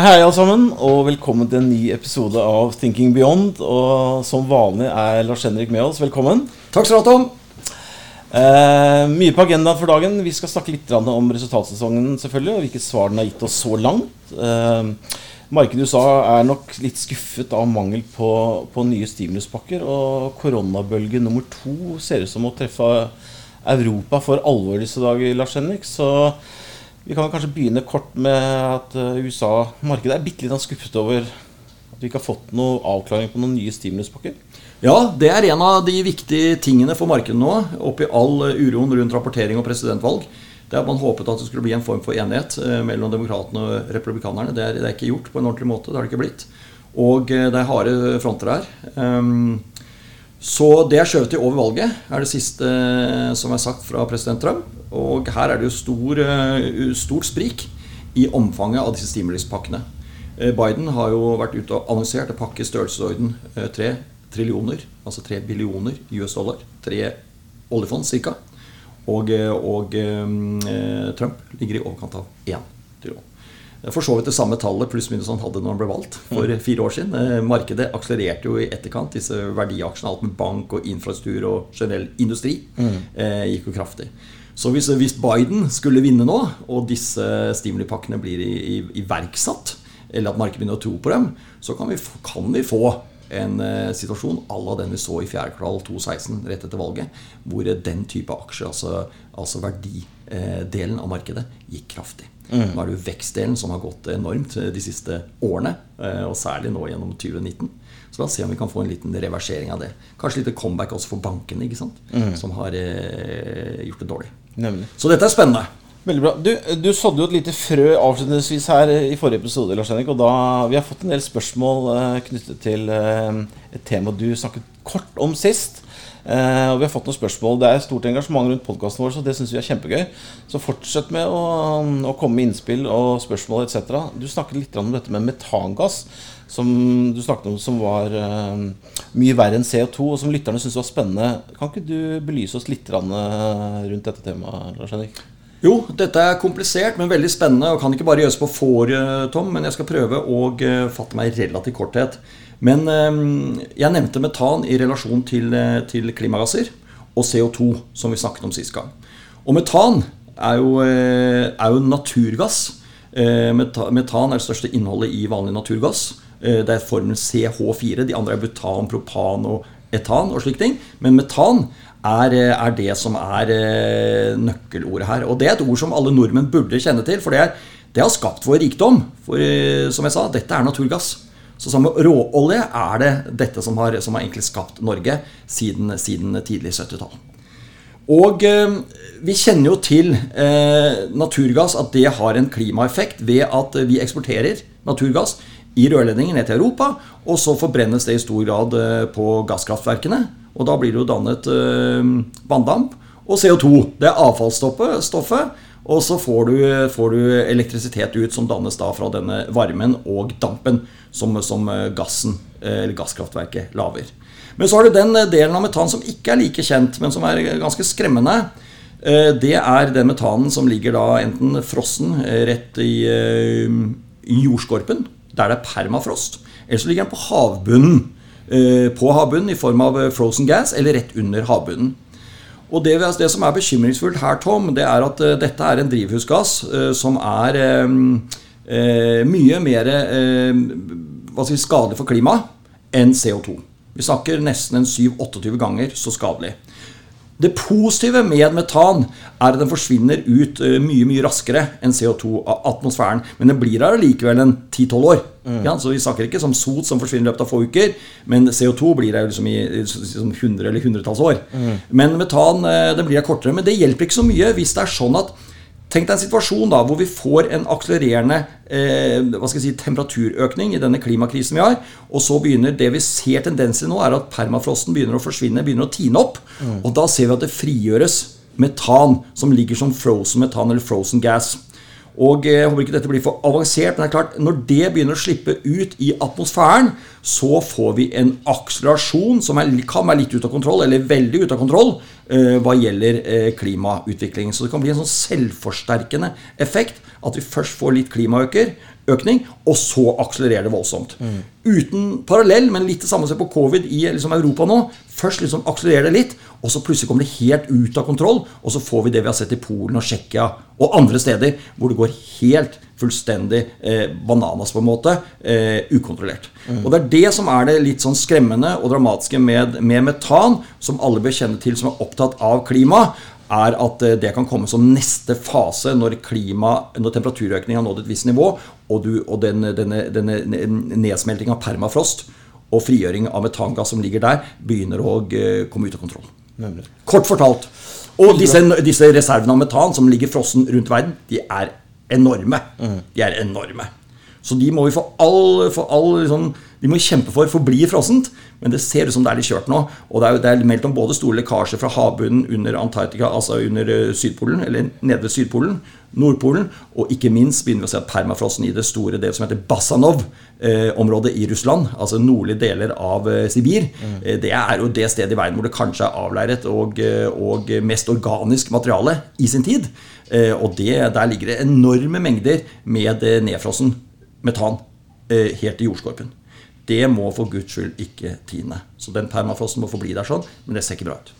Hei, hei, alle sammen, og velkommen til en ny episode av Thinking Beyond. Og som vanlig er Lars Henrik med oss. Velkommen. Takk skal du ha, Tom. Eh, mye på agendaen for dagen. Vi skal snakke litt om resultatsesongen selvfølgelig, og hvilke svar den har gitt oss så langt. Eh, markedet i USA er nok litt skuffet av mangel på, på nye stimuluspakker. Og koronabølge nummer to ser ut som å treffe Europa for alvor disse dager, Lars Henrik. Så vi kan kanskje begynne kort med at eh, USA-markedet er bitte litt skuffet over at vi ikke har fått noe avklaring på noen nye stimuluspakker. Ja, det er en av de viktige tingene for markedet nå, oppi all uroen rundt rapportering og presidentvalg. Det er at Man håpet at det skulle bli en form for enighet eh, mellom demokratene og republikanerne. Det er, det er, ikke gjort på en ordentlig måte. Det har det ikke blitt. Og eh, det er harde fronter her. Um, så det er skjøvet til over valget, er det siste som er sagt fra president Trump. Og her er det jo stor, eh, stort sprik i omfanget av disse stimuluspakkene. Eh, Biden har jo vært ute og annonsert en pakke i størrelsesorden 3 eh, trillioner, altså 3 billioner US dollar. Tre oljefond ca. Og, og eh, Trump ligger i overkant av 1 trillion. For så vidt det samme tallet pluss minus han hadde når han ble valgt for mm. fire år siden. Markedet akselererte jo i etterkant. Disse verdiaksjene, alt med bank og infrastruktur og generell industri, mm. eh, gikk jo kraftig. Så hvis, hvis, Biden skulle vinne nå, og disse stimulipakkene blir iverksatt, eller at markedet begynner å tro på dem, så kan vi, kan vi få en uh, situasjon à la den vi så i fjerde kvartal 2016, rett etter valget, hvor den type aksjer, altså, altså verdidelen uh, av markedet, gikk kraftig. Mm. Nå er det jo vekstdelen som har gått enormt de siste årene, uh, og særlig nå gjennom 2019. Så la oss se om vi kan få en liten reversering av det. Kanskje litt comeback også for bankene, ikke sant? Mm. som har gjort det dårlig. Nemlig. Så dette er spennende. Veldig bra. Du, du sådde jo et lite frø avslutningsvis her i forrige episode. Lars Henrik, og da, Vi har fått en del spørsmål uh, knyttet til uh, et tema du snakket kort om sist. Uh, og vi har fått noen spørsmål. Det er stort engasjement rundt podkasten vår, så det syns vi er kjempegøy. Så fortsett med å, å komme med innspill og spørsmål etc. Du snakket litt om dette med metangass som du snakket om som var uh, mye verre enn CO2, og som lytterne syntes var spennende. Kan ikke du belyse oss litt uh, rundt dette temaet? Lars Henrik? Jo, dette er komplisert, men veldig spennende. Og kan ikke bare gjøres på får, eh, Tom, men jeg skal prøve å fatte meg i relativ korthet. Men jeg nevnte metan i relasjon til, til, klimagasser og CO2, som vi snakket om sist gang. Og metan er jo, er jo naturgass. Metan er det største innholdet i vanlig naturgass. Eh, det er formelen CH4. De andre er butan, propan og etan og slike ting. Men metan er, eh, er, det som er eh, nøkkelordet her. Og det er et ord som alle nordmenn burde kjenne til. For det, er, det har skapt vår rikdom. For som jeg sa, dette er naturgass. Så sammen med råolje er det dette som har, som har egentlig skapt Norge siden, siden tidlig 70-tall. Og eh, vi kjenner jo til eh, naturgass, at det har en klimaeffekt ved at vi eksporterer naturgass i rørledningen ned til Europa. Og så forbrennes det i stor grad eh, på gasskraftverkene. Og da blir det jo dannet eh, vanndamp og CO2. Det er avfallsstoffet. Og så får du, får du, elektrisitet ut som dannes da fra denne varmen og dampen som, som eh, gassen, eller gasskraftverket lager. Men så har du den delen av metan som ikke er like kjent, men som er ganske skremmende. Det er den metanen som ligger da enten frossen rett i, i jordskorpen, der det er permafrost. Eller så ligger den på havbunnen. Eh, på havbunnen i form av eh, frozen gas, eller rett under havbunnen. Og det, det, som er bekymringsfullt her, Tom, det er at uh, dette er en drivhusgass uh, som er uh, mye mer si, skadelig for klimaet enn CO2. Vi snakker nesten en 7-28 ganger så skadelig. Det positive med metan er at den forsvinner ut eh, mye mye raskere enn CO2 av atmosfæren. Men den blir her likevel en 10-12 år. Mm. Ja, så Vi snakker ikke som sot som forsvinner i løpet av få uker, men CO2 blir her liksom i liksom 100 eller hundretalls år. Mm. Men metan eh, den blir her kortere. Men det hjelper ikke så mye hvis det er sånn at Tenk deg en situasjon da hvor vi får en akselererende eh, si, temperaturøkning i denne klimakrisen vi har. Og så begynner det vi ser tendenser til nå, er at permafrosten begynner å forsvinne, begynner å tine opp. Mm. Og da ser vi at det frigjøres metan, som ligger som frozen metan eller frozen gas. Og Jeg håper ikke dette blir for avansert, men det er klart, når det begynner å slippe ut i atmosfæren, så får vi en akselerasjon som er, kan være litt ut av kontroll, eller veldig ut av kontroll, eh, hva gjelder eh, klimautvikling. Så det kan bli en sånn selvforsterkende effekt. At vi først får litt klimaøker, økning, og så akselererer det voldsomt. Uten parallell, men litt det samme som på covid i liksom, Europa nå. Først liksom akselererer det litt, og så plutselig kommer det helt ut av kontroll. Og så får vi det vi har sett i Polen og Tsjekkia og andre steder, hvor det går helt fullstendig eh, bananas, på en måte, eh, ukontrollert. Og det er det som er det litt sånn skremmende og dramatiske med, med metan, som alle bør kjenne til som er opptatt av klima er at eh, det kan komme som neste fase når, klima, når temperaturøkningen har nådd et visst nivå, og, du, og den, denne, denne nedsmelting av permafrost og frigjøring av metangass som ligger der, begynner å eh, komme ut av kontroll. Nemlig. Kort fortalt. Og disse, disse reservene av metan som ligger frossen rundt verden, de er enorme. De er enorme. Så de må vi for all, for all sånn, De må kjempe for forbli frossent. Men det ser ut som det er litt kjørt nå. Og det er, det er meldt om både store lekkasjer fra havbunnen under Antarktika, altså under eh, Sydpolen, eller nede ved Sydpolen, Nordpolen, og ikke minst begynner vi å se at permafrosten i det store det som heter Basanov-området i Russland, altså nordlige deler av eh, Sibir, eh, det er jo det stedet i verden hvor det kanskje er avleiret og, eh, og mest organisk materiale i sin tid. Eh, Og det, der ligger det enorme mengder med eh, nedfrossen metan eh, helt i jordskorpen. Det må for guds skyld ikke tine. Så den permafrosten må forbli der sånn, men det ser ikke bra ut.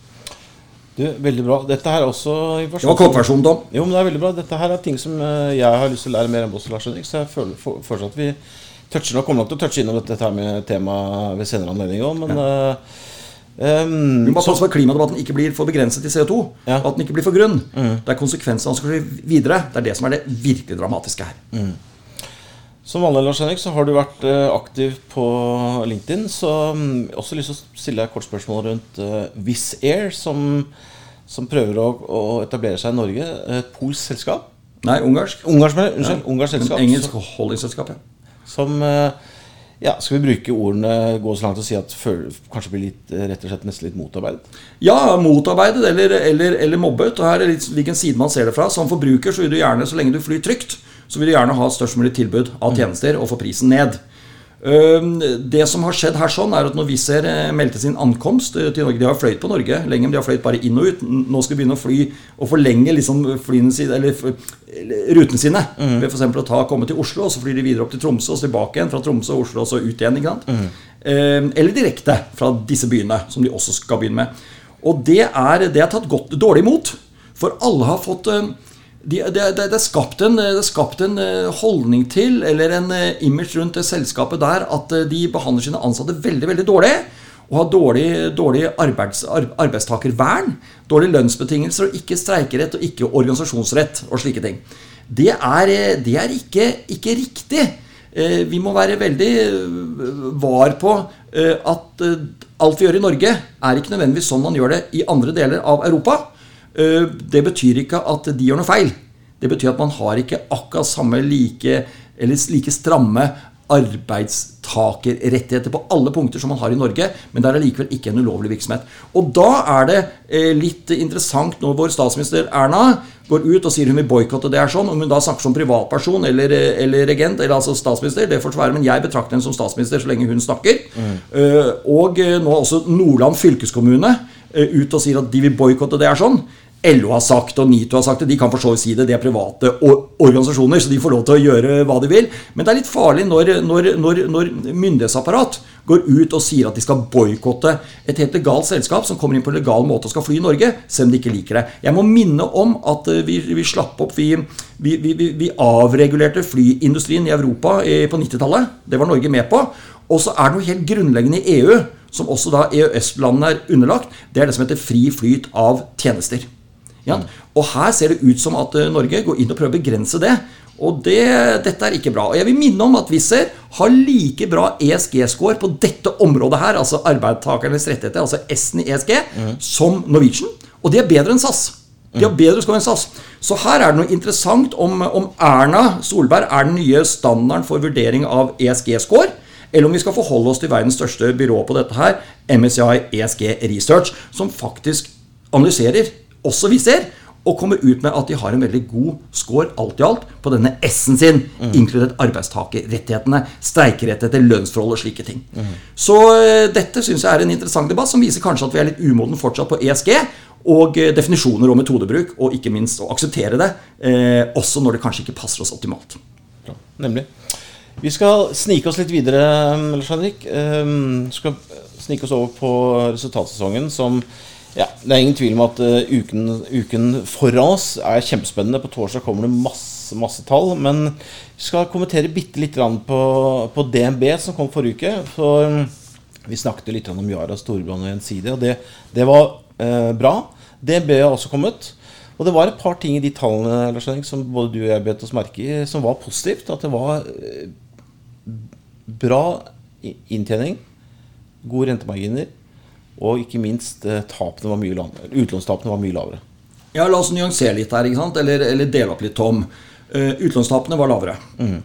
Du, veldig bra. Dette her er også Det var kortversjonen, Tom. Jo, men det er veldig bra. Dette her er ting som eh, jeg har lyst til å lære mer om også, Lars Henrik. Så jeg føler for- at vi toucher nok, kommer nok til å touche innom dette her med temaet ved senere anledning òg, men ja. uh, Um, Vi må passe på at klimadebatten ikke blir for begrenset til CO2. Ja. Mm. At den ikke blir for grunn. Det er konsekvensene som skal skje videre. Det er det som er det virkelig dramatiske her. Som vanlig, Lars Henrik, så har du vært eh, aktiv på LinkedIn. Så mm, jeg har også lyst til å stille deg et kort spørsmål rundt Wizz Air, som, som prøver å, å etablere seg i Norge. Et polsk selskap. Nei, ungarsk. Ungarsk, men, unnskyld, unnskyld. Ungarsk Men En Engelsk holdingsselskap, ja. Som eh, ja, Skal vi bruke ordene gå så langt og si at føler, kanskje blir litt, eh, rett og slett nesten litt motarbeidet? Ja, motarbeidet eller, eller, eller mobbet. Og her er litt hvilken side man ser det fra. Som forbruker så vil du gjerne, så lenge du flyr trygt, så vil du gjerne ha størst mulig tilbud av tjenester og få prisen ned. Det som har skjedd her sånn er at når Wizz Air eh, meldte sin ankomst eh, til Norge De har fløyet på Norge lenge, men de har fløyet bare inn og ut. Nå skal de begynne å fly og forlenge liksom sine, eller rutene sine. Ved f.eks. å ta, komme til Oslo, og så flyr de videre opp til Tromsø, og så tilbake igjen fra Tromsø og Oslo og så ut igjen. ikke sant? Mm. Eller direkte fra disse byene, som de også skal begynne med. Og det er, det er tatt godt, dårlig imot. For alle har fått de, det, det, det, er skapt en, skapt en eh, holdning til, eller en eh, image rundt det selskapet der, at eh, de behandler sine ansatte veldig veldig dårlig. Og har dårlig, dårlig arbeids, arbeidstakervern, dårlige lønnsbetingelser og ikke streikerett og ikke organisasjonsrett og slike ting. Det er, det er ikke, ikke riktig. Vi må være veldig var på at alt vi gjør i Norge, er ikke nødvendigvis sånn man gjør det i andre deler av Europa. Eh, Det betyr ikke at de gjør noe feil. Det betyr at man har ikke akkurat samme like, eller like stramme arbeidstakerrettigheter på alle punkter som man har i Norge, men det er allikevel ikke en ulovlig virksomhet. Og da er det eh, litt interessant når vår statsminister Erna går ut og sier hun vil boikotte det er sånn, om hun da snakker som privatperson eller, eh, eller regent, eller altså statsminister, det får være, men jeg betrakter henne som statsminister så lenge hun snakker. Eh, og eh, nå også Nordland fylkeskommune ut og sier at de vil boikotte det er sånn. LO har sagt og NITO har sagt det. De kan for så vidt si det. De er private organisasjoner, så de får lov til å gjøre hva de vil. Men det er litt farlig når, når, når, når myndighetsapparat går ut og sier at de skal boikotte et helt legalt selskap som kommer inn på en legal måte og skal fly i Norge, selv om de ikke liker det. Jeg må minne om at eh, vi, vi slapp opp Vi, vi, vi, avregulerte flyindustrien i Europa på 90-tallet. Det var Norge med på. Og så er det noe helt grunnleggende i EU, som også da EØS-landene er underlagt. Det er det som heter fri flyt av tjenester. Ja? Og her ser det ut som at eh, Norge går inn og prøver å begrense det. Og det, dette er ikke bra. Og jeg vil minne om at Wizz har like bra ESG-score på dette området her, altså arbeidstakernes rettigheter, altså S-en i ESG, som Norwegian. Og de er bedre enn SAS. De har bedre score enn SAS. Så her er det noe interessant om, om Erna Solberg er den nye standarden for vurdering av ESG-score. Eller om vi skal forholde oss til verdens største byrå på dette her, MSI ESG Research, som faktisk analyserer også viser, og kommer ut med at de har en veldig god score alt i alt på denne S-en sin, inkludert arbeidstakerrettighetene, streikerettigheter, lønnsforhold og slike ting. Så eh, dette syns jeg er en interessant debatt, som viser kanskje at vi er litt umoden fortsatt på ESG. Og eh, definisjoner og metodebruk, og ikke minst å akseptere det, eh, også når det kanskje ikke passer oss optimalt. Ja, Nemlig. Vi skal snike oss litt videre, Lars Henrik. Um, skal snike oss over på resultatsesongen, som ja, Det er ingen tvil om at uh, uken, uken foran oss er kjempespennende. På torsdag kommer det masse, masse tall. Men vi skal kommentere bitte litt på, på DNB, som kom forrige uke. For um, vi snakket litt om Yara, Storbrann og Gjensidige, og det, det var uh, bra. DNB har også kommet. Og det var et par ting i de tallene Lars Henrik, som både du og jeg bet oss merke i, som var positivt. At det var uh, bra inntjening, gode rentemarginer og ikke minst eh, tapene var mye utlånstapene var mye lavere. Ja, La oss nyansere litt her? Eller, eller dele opp litt, Tom. Uh, utlånstapene var lavere. Mm.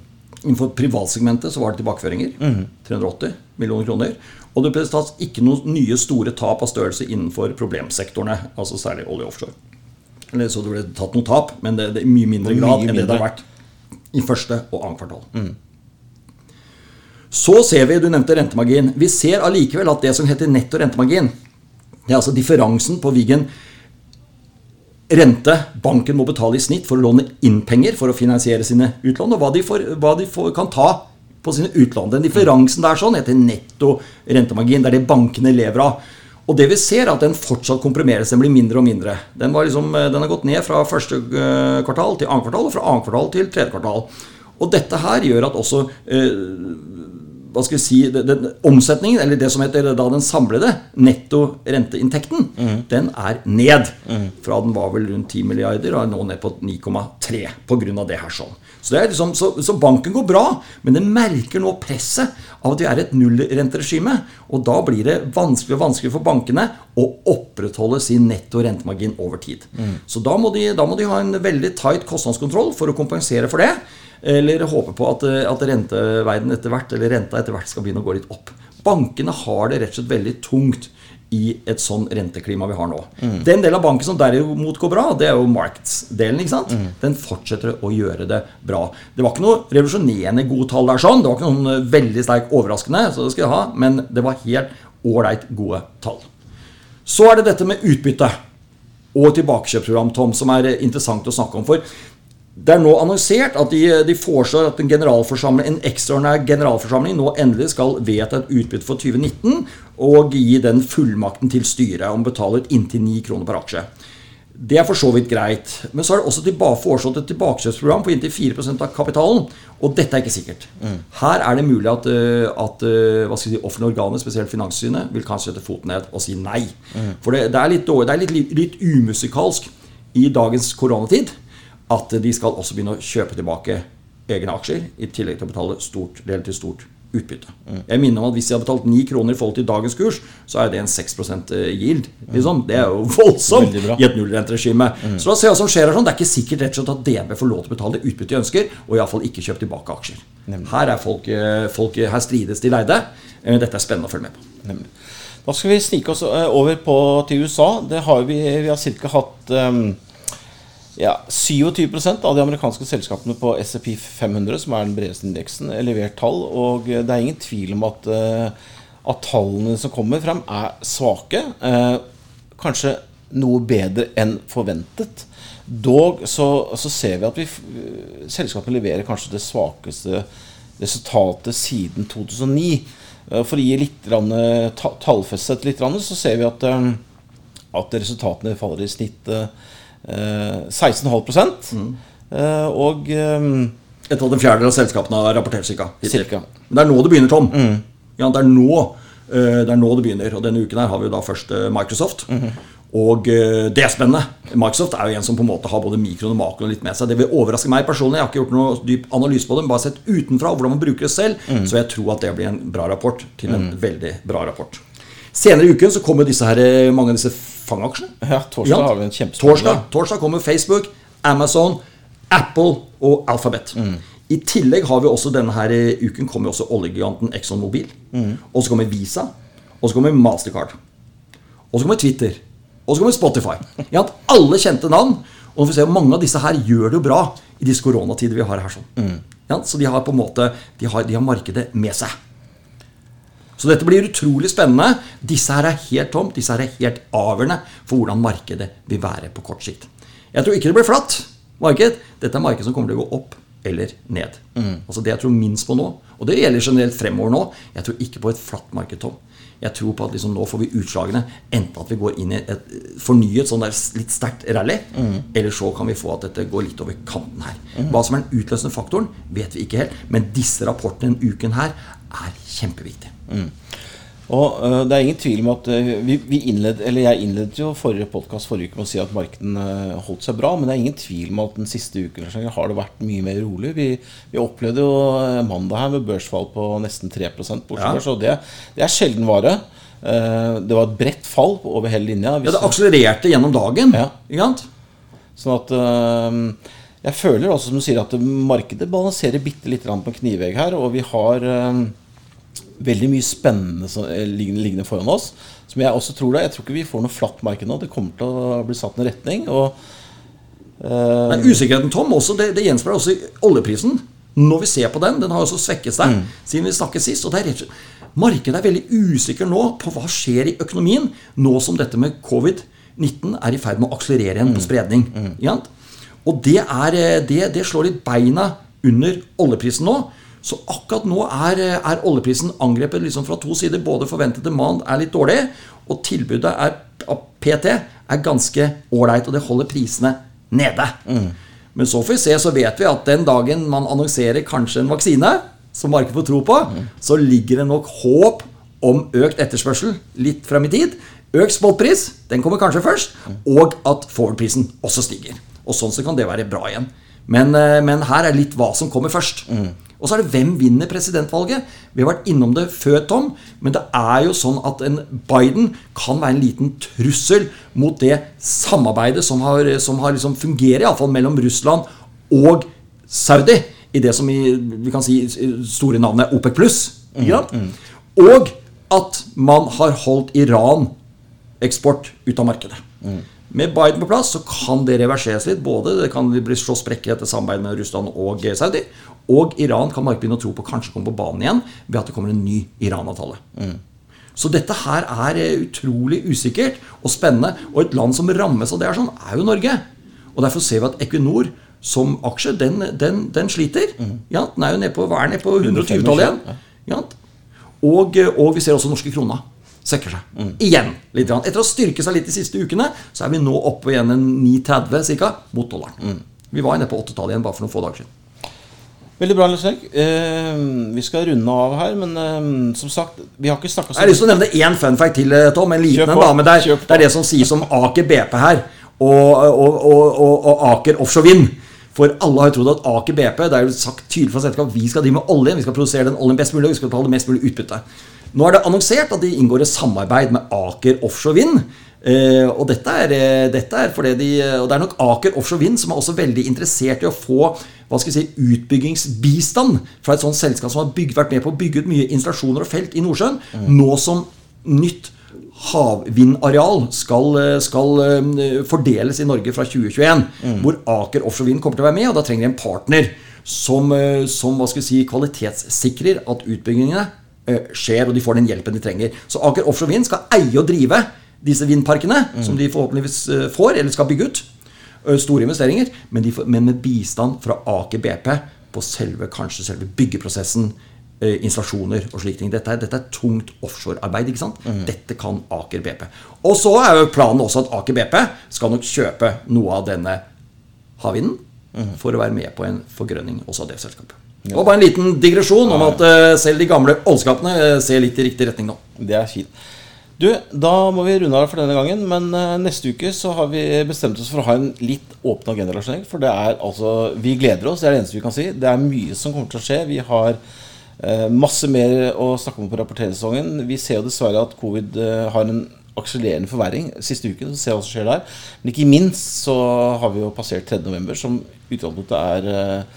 Innenfor privatsegmentet så var det tilbakeføringer. Mm. 380 millioner kroner. Og det ble tatt ikke noen nye store tap av størrelse innenfor problemsektorene. Altså særlig olje offshore. Eller så det ble tatt noe tap, men det, det er mye mindre grad mye enn det det har vært i første og annet kvartal. Mm. Så ser vi, du nevnte rentemargin. Vi ser allikevel at det som heter netto rentemargin, det er altså differansen på hvilken rente banken må betale i snitt for å låne inn penger for å finansiere sine utlån, og hva de, får, hva de får, kan ta på sine utlån. Den differansen der sånn heter netto rentemargin. Det er det bankene lever av. Og det vi ser, er at den fortsatt komprimeres. Den blir mindre og mindre. Den, liksom, den har gått ned fra første eh, kvartal til annet kvartal, og fra annet kvartal til tredje kvartal. Og dette her gjør at også eh, hva skal vi si, den, den, Omsetningen, eller det som heter da den samlede netto renteinntekten, mm. den er ned. Mm. Fra den var vel rundt 10 milliarder og er nå ned på 9,3 pga. det her. sånn. Så, liksom, så, så, banken går bra, men den merker nå presset av at vi er et nullrenteregime. Og da blir det vanskelig og vanskelig for bankene å opprettholde sin netto rentemargin over tid. Mm. Så da må, de, da må de ha en veldig tight kostnadskontroll for å kompensere for det. Eller håpe på at, eh, at renteverden etter hvert, eller renta etter hvert skal begynne å gå litt opp. Bankene har det rett og slett veldig tungt i et sånn renteklima vi har nå. Mm. Den delen av banken som derimot går bra, det er jo markedsdelen. ikke sant? Mm. Den fortsetter å gjøre det bra. Det var ikke noe revolusjonerende gode tall der, sånn. Det var ikke noen eh, veldig sterk overraskende, så det skal jeg ha, men det var helt ålreit gode tall. Så er det dette med utbytte og tilbakekjøpsprogram, Tom, som er interessant å snakke om. For det er nå annonsert at de, de foreslår at en, en ekstraordinær generalforsamling nå endelig skal vedta et utbytte for 2019 og gi den fullmakten til styret om å inntil 9 kroner per aksje. Det er for så vidt greit. Men så er det også tilbake, foreslått et tilbakekjøpsprogram på inntil 4% av kapitalen. Og dette er ikke sikkert. Mm. Her er det mulig at, eh, at eh, si, offentlige organer, spesielt Finanssynet, vil kanskje sette foten ned og si nei. Mm. For det, det, er, litt, det er litt, litt umusikalsk i dagens koronatid at de skal også begynne å kjøpe tilbake egne aksjer, i tillegg til å betale stort, relativt stort utbytte. Mm. Jeg minner om at Hvis de har betalt 9 kroner i forhold til dagens kurs, så er det en 6 eh, yield. Liksom. Det er jo voldsomt i et nullrenteregime. Mm. Så la oss se hva som skjer her. Sånn. Det er ikke sikkert rett og slett at DNB får lov til å betale det utbyttet de ønsker, og iallfall ikke kjøpe tilbake aksjer. Her, er folk, eh, folk, her strides de leide. Eh, dette er spennende å følge med på. Nemlig. Da skal vi snike oss over på, til USA. Det har vi, vi har ca. hatt um ja, 27% av de amerikanske selskapene på SEP 500, som er den bredeste indeksen, er levert tall. Og det er ingen tvil om at, eh, at tallene som kommer frem, er svake. Eh, kanskje noe bedre enn forventet. Dog så, så ser vi at vi, selskapet leverer kanskje det svakeste resultatet siden 2009. Eh, for å gi litt tallfestet litt, så ser vi at, at resultatene faller i snitt 16,5 mm. Eh, og um, Et av den fjerdedel av selskapene har rapportert ca. Men det er nå det begynner, Tom. Mm. Ja, det, er nå, uh, det er nå det begynner. Og denne uken her har vi da først Microsoft. Mm -hmm. Og det er spennende. Microsoft er jo en som på en måte har både mikroen og makroen litt med seg. Det vil overraske meg personlig. Jeg har ikke gjort noe dyp analyse på det, bare sett utenfra hvordan man bruker det selv. Mm. Så jeg tror at det blir en bra rapport til en mm. veldig bra rapport. Senere i uken så kommer disse her, mange av disse fangaksjene. Ja, torsdag har vi en kjempespennende torsdag, torsdag kommer Facebook, Amazon, Apple og Alphabet. Mm. I tillegg har vi også denne her uken kommer også oljegiganten Exxon Mobil. Mm. Og så kommer Visa. Og så kommer Mastercard. Og så kommer Twitter. Og så kommer Spotify. Ja, alle kjente navn. Og vi får se, mange av disse her gjør det jo bra i disse koronatider vi har her. sånn. Mm. Ja, så de har på en måte de har, de har markedet med seg. Så dette blir utrolig spennende. Disse her er helt tomt. Disse her er helt avgjørende for hvordan markedet vil være på kort sikt. Jeg tror ikke det blir flatt marked. Dette er marked som kommer til å gå opp eller ned. Altså Det jeg tror minst på nå, og det gjelder generelt fremover nå Jeg tror ikke på et flatt marked, Tom. Jeg tror på at liksom nå får vi utslagene. Enten at vi går inn i et fornyet sånn der litt sterkt rally, eller så kan vi få at dette går litt over kanten her. Hva som er den utløsende faktoren, vet vi ikke helt. Men disse rapportene denne uken her er kjempeviktige. Og uh, det er ingen tvil om at uh, vi, vi innled, eller Jeg innledet jo forrige podkast forrige uke med å si at markedet uh, holdt seg bra. Men det er ingen tvil om at den siste uken har det vært mye mer rolig. Vi, vi opplevde jo mandag her med børsfall på nesten 3 på Oslo Ja. Og det, det er sjelden vare. Det var et bredt fall over hele linja. Ja, det akselererte gjennom dagen. Ja. Ikke sant? Sånn at Jeg føler også, som du sier, at markedet balanserer bitte litt på knivegg her. Og vi har veldig mye spennende som, eh, liggende, foran oss. Som jeg også tror det. Jeg tror ikke vi får noe flatt marked nå. Det kommer til å bli satt en retning. Og uh, Men usikkerheten, Tom, også, det, det gjenspeiler også i oljeprisen. Når vi ser på den, den har også svekket seg siden vi snakket sist. og det er rett og slett, Markedet er veldig usikker nå på hva skjer i økonomien, nå som dette med covid-19 er i ferd med å akselerere igjen på spredning. Mm. sant? Og det, er, eh, det, det slår litt beina under oljeprisen nå. Så akkurat nå er, eh, er oljeprisen angrepet liksom fra to sider. Både forventet demand er litt dårlig, og tilbudet er, PT er ganske ålreit. Og det holder prisene nede. Men så får vi se, så vet vi at den dagen man annonserer kanskje en vaksine, som markedet får tro på, så ligger det nok håp om økt etterspørsel litt frem i tid. Økt spotpris, den kommer kanskje først, og at forward-prisen også stiger. Og sånn så kan det være bra igjen. Men, eh, men her er litt hva som kommer først. Og så er det hvem vinner presidentvalget. Vi har vært innom det før, Tom. Men det er jo sånn at en Biden kan være en liten trussel mot det samarbeidet som har, som har liksom fungerer, iallfall mellom Russland og Saudi. I det som i, vi kan si store navnet OPEC pluss. Og at man har holdt Iran-eksport ut av markedet. Med Biden på plass så kan det reverseres litt. Både det kan bli slå sprekker etter samarbeidet med Russland og Saudi. Og Iran kan markedet begynne å tro på kanskje komme på banen igjen ved at det kommer en ny Iran-avtale. Så dette her er eh, utrolig usikkert og spennende. Og et land som rammes av det, er sånn, er jo Norge. Og Derfor ser vi at Equinor som aksje, den, den, den sliter. Ja, den er jo nede på, hva er nede på 120-tallet igjen. Ja. Og, eh, og vi ser også norske krona svekker seg. Igjen. litt. grann. Etter å ha styrket seg litt de siste ukene, så er vi nå oppe igjen en 9,30 ca. mot dollaren. Vi var nede på 8-tallet igjen bare for noen få dager siden. Veldig bra, Erik. Eh, vi skal runde av her, men eh, som sagt, vi har ikke snakka Jeg har lyst til å nevne én fun fact til, eh, Tom. En liten en, da. Men det er, det er det som sies om Aker BP her. Og, og, og, og, Aker Offshore Vind. For alle har jo trodd at Aker BP Det er jo sagt tydelig fra selskapet vi skal drive med olje. Vi skal produsere den oljen best mulig, og vi skal betale mest mulig utbytte. Nå er det annonsert at de inngår et samarbeid med Aker Offshore Vind. Eh, og dette er, eh, dette er fordi de Og det er nok Aker Offshore Vind som er også veldig interessert i å få hva skal vi si, utbyggingsbistand fra et sånt selskap som har bygd, vært med på å bygge ut mye installasjoner og felt i Nordsjøen. Nå som nytt havvindareal skal, eh, skal eh, fordeles i Norge fra 2021. Hvor Aker Offshore Vind kommer til å være med, og da trenger de en partner som, eh, som hva skal vi si, kvalitetssikrer at utbyggingene eh, skjer, og de får den hjelpen de trenger. Så Aker Offshore Vind skal eie og drive disse vindparkene, som de forhåpentligvis eh, får, eller skal bygge ut. Store investeringer, men, de får, men med bistand fra Aker BP på selve, kanskje selve byggeprosessen, installasjoner og slike ting. Dette er, dette er tungt offshorearbeid. ikke sant? Dette kan Aker BP. Og så er jo planen også at Aker BP skal nok kjøpe noe av denne havvinden for å være med på en forgrønning også av det selskapet. Og bare en liten digresjon om at selv de gamle oljeskapene ser litt i riktig retning nå. Det er fint. Du, da må vi runde av for denne gangen. Men eh, neste uke så har vi bestemt oss for å ha en litt åpen agenda. For det er altså Vi gleder oss, det er det eneste vi kan si. Det er mye som kommer til å skje. Vi har eh, masse mer å snakke om på rapporteringssesongen. Vi ser jo dessverre at covid eh, har en akselererende forverring siste uken. Så ser vi hva som skjer der. Men ikke minst så har vi jo passert 3. november, som i utgangspunktet er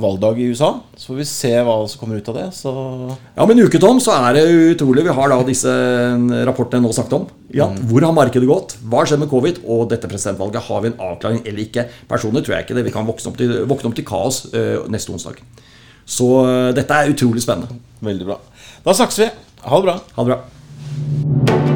valgdag i USA. Så får vi se hva som kommer ut av det. Så Ja, men en uke, Tom, så er det utrolig. Vi har da disse rapportene nå snakket om. Ja, Hvor har markedet gått? Hva har skjedd med covid? Og dette presidentvalget, har vi en avklaring eller ikke? Personlig tror jeg ikke det. Vi kan våkne opp til, våkne opp til kaos eh, neste onsdag. Så eh, dette er utrolig spennende. veldig bra. Da snakkes vi. Ha det bra. Ha det bra.